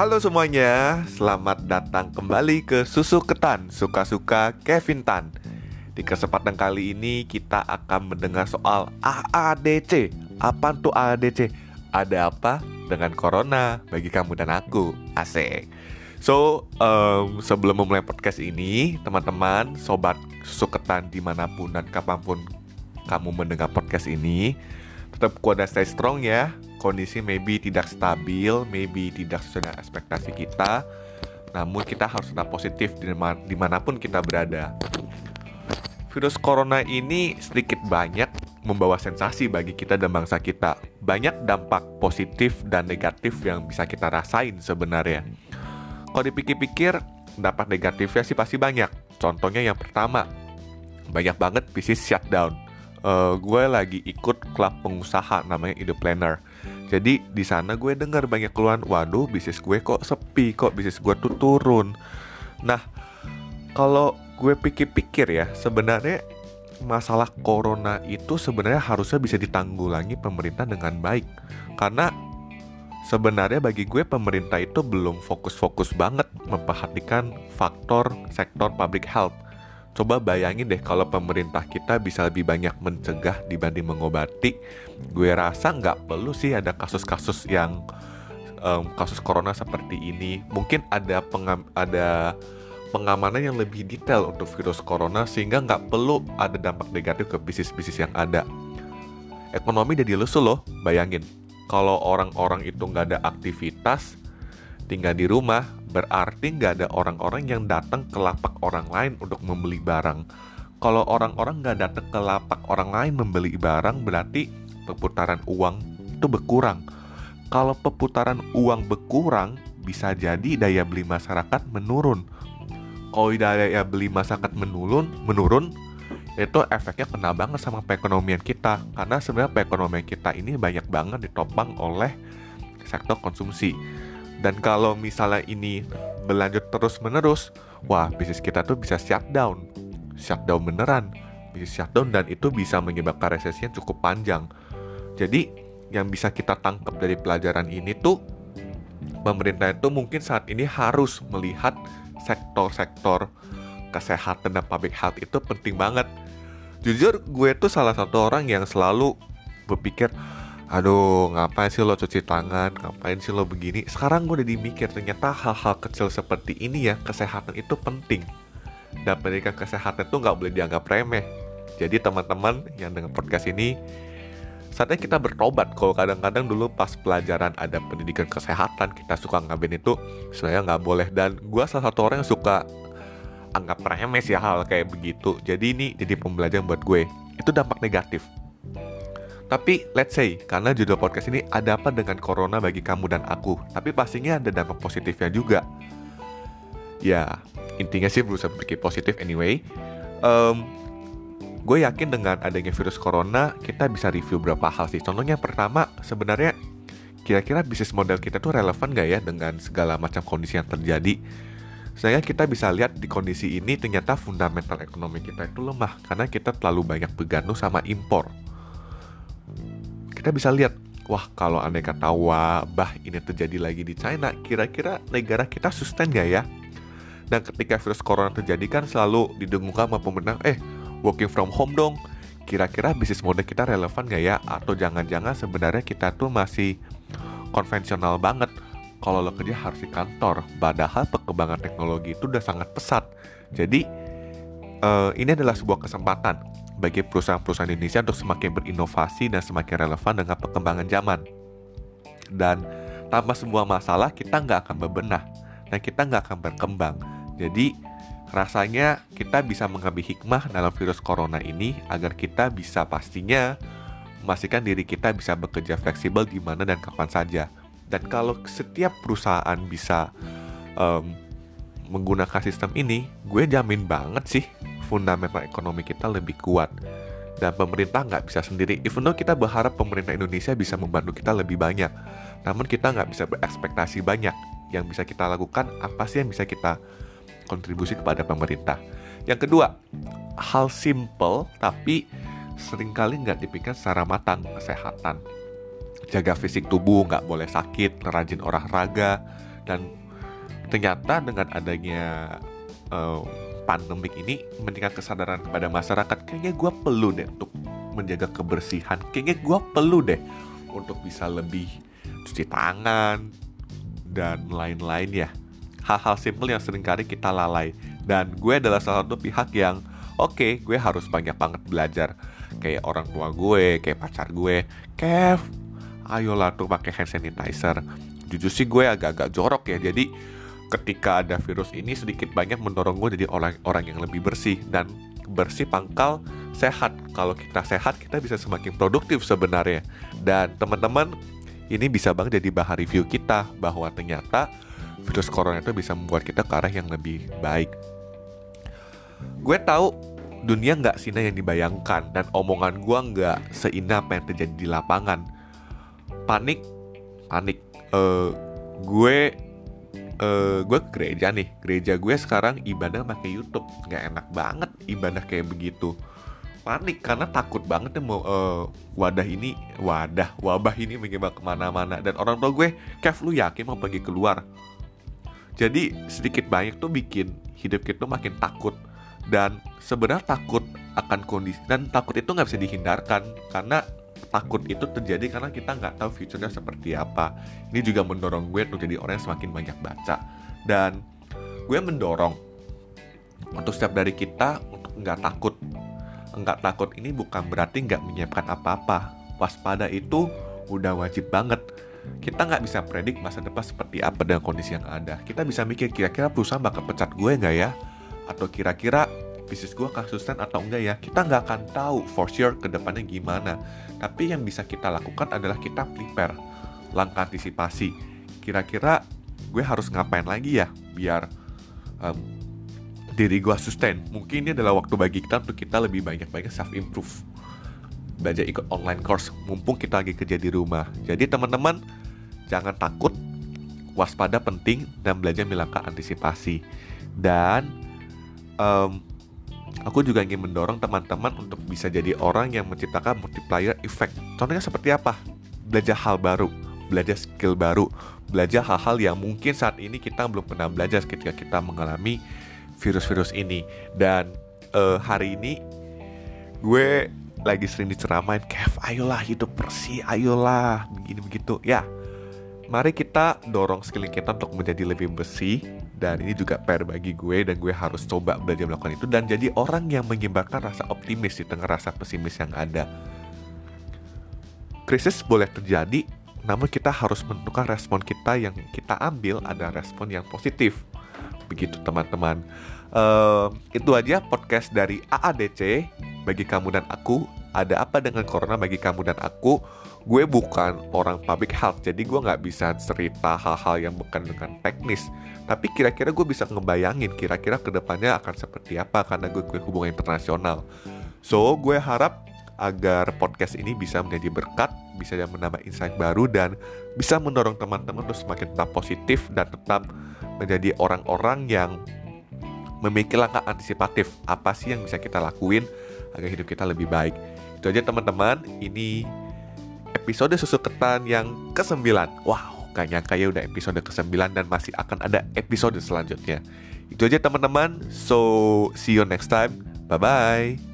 Halo semuanya, selamat datang kembali ke Susu Ketan Suka-suka Kevin Tan Di kesempatan kali ini kita akan mendengar soal AADC Apa tuh AADC? Ada apa dengan Corona bagi kamu dan aku? Asik So, um, sebelum memulai podcast ini Teman-teman, sobat Susu Ketan di mana pun dan kapan pun kamu mendengar podcast ini Tetap kuat dan stay strong ya kondisi maybe tidak stabil, maybe tidak sesuai dengan ekspektasi kita, namun kita harus tetap positif di mana pun kita berada. Virus corona ini sedikit banyak membawa sensasi bagi kita dan bangsa kita. Banyak dampak positif dan negatif yang bisa kita rasain sebenarnya. Kalau dipikir-pikir, dampak negatifnya sih pasti banyak. Contohnya yang pertama, banyak banget bisnis shutdown. Uh, gue lagi ikut klub pengusaha namanya Ide Planner jadi di sana gue dengar banyak keluhan, waduh bisnis gue kok sepi, kok bisnis gue tuh turun. Nah, kalau gue pikir-pikir ya, sebenarnya masalah corona itu sebenarnya harusnya bisa ditanggulangi pemerintah dengan baik. Karena sebenarnya bagi gue pemerintah itu belum fokus-fokus banget memperhatikan faktor sektor public health Coba bayangin deh kalau pemerintah kita bisa lebih banyak mencegah dibanding mengobati. Gue rasa nggak perlu sih ada kasus-kasus yang um, kasus corona seperti ini. Mungkin ada pengam ada pengamanan yang lebih detail untuk virus corona sehingga nggak perlu ada dampak negatif ke bisnis-bisnis yang ada. Ekonomi jadi lesu loh, bayangin. Kalau orang-orang itu nggak ada aktivitas, tinggal di rumah, berarti nggak ada orang-orang yang datang ke lapak orang lain untuk membeli barang. Kalau orang-orang nggak datang ke lapak orang lain membeli barang, berarti perputaran uang itu berkurang. Kalau perputaran uang berkurang, bisa jadi daya beli masyarakat menurun. Kalau daya beli masyarakat menurun, menurun, itu efeknya kena banget sama perekonomian kita. Karena sebenarnya perekonomian kita ini banyak banget ditopang oleh sektor konsumsi dan kalau misalnya ini berlanjut terus-menerus, wah bisnis kita tuh bisa shutdown. Shutdown beneran. Bisnis shutdown dan itu bisa menyebabkan resesi yang cukup panjang. Jadi yang bisa kita tangkap dari pelajaran ini tuh pemerintah itu mungkin saat ini harus melihat sektor-sektor kesehatan dan public health itu penting banget. Jujur gue tuh salah satu orang yang selalu berpikir aduh ngapain sih lo cuci tangan? Ngapain sih lo begini? Sekarang gue udah dimikir ternyata hal-hal kecil seperti ini ya kesehatan itu penting. Dan pendidikan kesehatan itu nggak boleh dianggap remeh. Jadi teman-teman yang dengan podcast ini saatnya kita bertobat. Kalau kadang-kadang dulu pas pelajaran ada pendidikan kesehatan kita suka ngambil itu sebenarnya nggak boleh. Dan gue salah satu orang yang suka anggap remeh sih hal kayak begitu. Jadi ini jadi pembelajaran buat gue. Itu dampak negatif tapi let's say, karena judul podcast ini ada apa dengan corona bagi kamu dan aku. Tapi pastinya ada dampak positifnya juga. Ya, intinya sih berusaha berpikir positif anyway. Um, gue yakin dengan adanya virus corona, kita bisa review beberapa hal sih. Contohnya yang pertama, sebenarnya kira-kira bisnis model kita tuh relevan gak ya dengan segala macam kondisi yang terjadi. Saya kita bisa lihat di kondisi ini ternyata fundamental ekonomi kita itu lemah karena kita terlalu banyak bergantung sama impor kita bisa lihat wah kalau aneh kata wabah ini terjadi lagi di China kira-kira negara kita sustain gak ya? Dan ketika virus corona terjadi kan selalu didengungkan sama pemerintah eh working from home dong. Kira-kira bisnis model kita relevan gak ya? Atau jangan-jangan sebenarnya kita tuh masih konvensional banget? Kalau lo kerja harus di kantor. Padahal perkembangan teknologi itu udah sangat pesat. Jadi uh, ini adalah sebuah kesempatan bagi perusahaan-perusahaan Indonesia untuk semakin berinovasi dan semakin relevan dengan perkembangan zaman. Dan tanpa sebuah masalah kita nggak akan berbenah dan kita nggak akan berkembang. Jadi rasanya kita bisa mengambil hikmah dalam virus corona ini agar kita bisa pastinya memastikan diri kita bisa bekerja fleksibel di mana dan kapan saja. Dan kalau setiap perusahaan bisa um, menggunakan sistem ini, gue jamin banget sih fundamental ekonomi kita lebih kuat dan pemerintah nggak bisa sendiri. Even though kita berharap pemerintah Indonesia bisa membantu kita lebih banyak, namun kita nggak bisa berekspektasi banyak. Yang bisa kita lakukan apa sih yang bisa kita kontribusi kepada pemerintah. Yang kedua, hal simple tapi sering kali nggak dipikirkan secara matang kesehatan. Jaga fisik tubuh, nggak boleh sakit, rajin olahraga, dan ternyata dengan adanya uh, pandemik ini meningkat kesadaran kepada masyarakat. Kayaknya gue perlu deh untuk menjaga kebersihan. Kayaknya gue perlu deh untuk bisa lebih cuci tangan dan lain-lain ya. Hal-hal simple yang sering kali kita lalai. Dan gue adalah salah satu pihak yang oke okay, gue harus banyak banget belajar. Kayak orang tua gue kayak pacar gue Kev ayolah tuh pakai hand sanitizer. Jujur sih gue agak-agak jorok ya. Jadi ketika ada virus ini sedikit banyak mendorong gue jadi orang-orang yang lebih bersih dan bersih pangkal sehat. Kalau kita sehat kita bisa semakin produktif sebenarnya. Dan teman-teman ini bisa banget jadi bahan review kita bahwa ternyata virus corona itu bisa membuat kita ke arah yang lebih baik. Gue tahu dunia nggak sina yang dibayangkan dan omongan gue nggak seindah apa yang terjadi di lapangan. Panik panik. Uh, gue uh, gue ke gereja nih. Gereja gue sekarang ibadah pakai YouTube. Nggak enak banget ibadah kayak begitu. Panik karena takut banget ya mau uh, wadah ini wadah wabah ini menyebar ke mana-mana. Dan orang tua gue Kev lu yakin mau pergi keluar? Jadi sedikit banyak tuh bikin hidup kita makin takut. Dan sebenarnya takut akan kondisi dan takut itu nggak bisa dihindarkan. Karena takut itu terjadi karena kita nggak tahu future-nya seperti apa. Ini juga mendorong gue untuk jadi orang yang semakin banyak baca dan gue mendorong untuk setiap dari kita untuk nggak takut. Nggak takut ini bukan berarti nggak menyiapkan apa-apa. Waspada itu udah wajib banget. Kita nggak bisa predik masa depan seperti apa dengan kondisi yang ada. Kita bisa mikir kira-kira perusahaan bakal pecat gue nggak ya? atau kira-kira bisnis gue akan sustain atau enggak ya kita nggak akan tahu for sure ke depannya gimana. Tapi yang bisa kita lakukan adalah kita prepare langkah antisipasi. Kira-kira gue harus ngapain lagi ya biar um, diri gue sustain? Mungkin ini adalah waktu bagi kita untuk kita lebih banyak-banyak self improve belajar ikut online course mumpung kita lagi kerja di rumah. Jadi teman-teman jangan takut waspada penting dan belajar melangkah antisipasi. Dan um, aku juga ingin mendorong teman-teman untuk bisa jadi orang yang menciptakan multiplier effect. Contohnya seperti apa? Belajar hal baru, belajar skill baru, belajar hal-hal yang mungkin saat ini kita belum pernah belajar ketika kita mengalami virus-virus ini. Dan uh, hari ini gue lagi sering diceramain, Kev, ayolah hidup bersih, ayolah begini begitu. Ya, mari kita dorong skilling kita untuk menjadi lebih bersih dan ini juga PR bagi gue dan gue harus coba belajar melakukan itu dan jadi orang yang menyebarkan rasa optimis di tengah rasa pesimis yang ada. Krisis boleh terjadi, namun kita harus menentukan respon kita yang kita ambil ada respon yang positif. Begitu teman-teman. Uh, itu aja podcast dari AADC bagi kamu dan aku. Ada apa dengan corona bagi kamu dan aku? gue bukan orang public health jadi gue nggak bisa cerita hal-hal yang bukan dengan teknis. Tapi kira-kira gue bisa ngebayangin kira-kira ke depannya akan seperti apa karena gue, gue hubungan internasional. So gue harap agar podcast ini bisa menjadi berkat bisa menambah insight baru dan bisa mendorong teman-teman untuk semakin tetap positif dan tetap menjadi orang-orang yang memiliki langkah antisipatif. Apa sih yang bisa kita lakuin agar hidup kita lebih baik itu aja teman-teman. Ini episode susu ketan yang ke-9 Wow, gak nyangka ya udah episode ke-9 dan masih akan ada episode selanjutnya. Itu aja teman-teman, so see you next time, bye-bye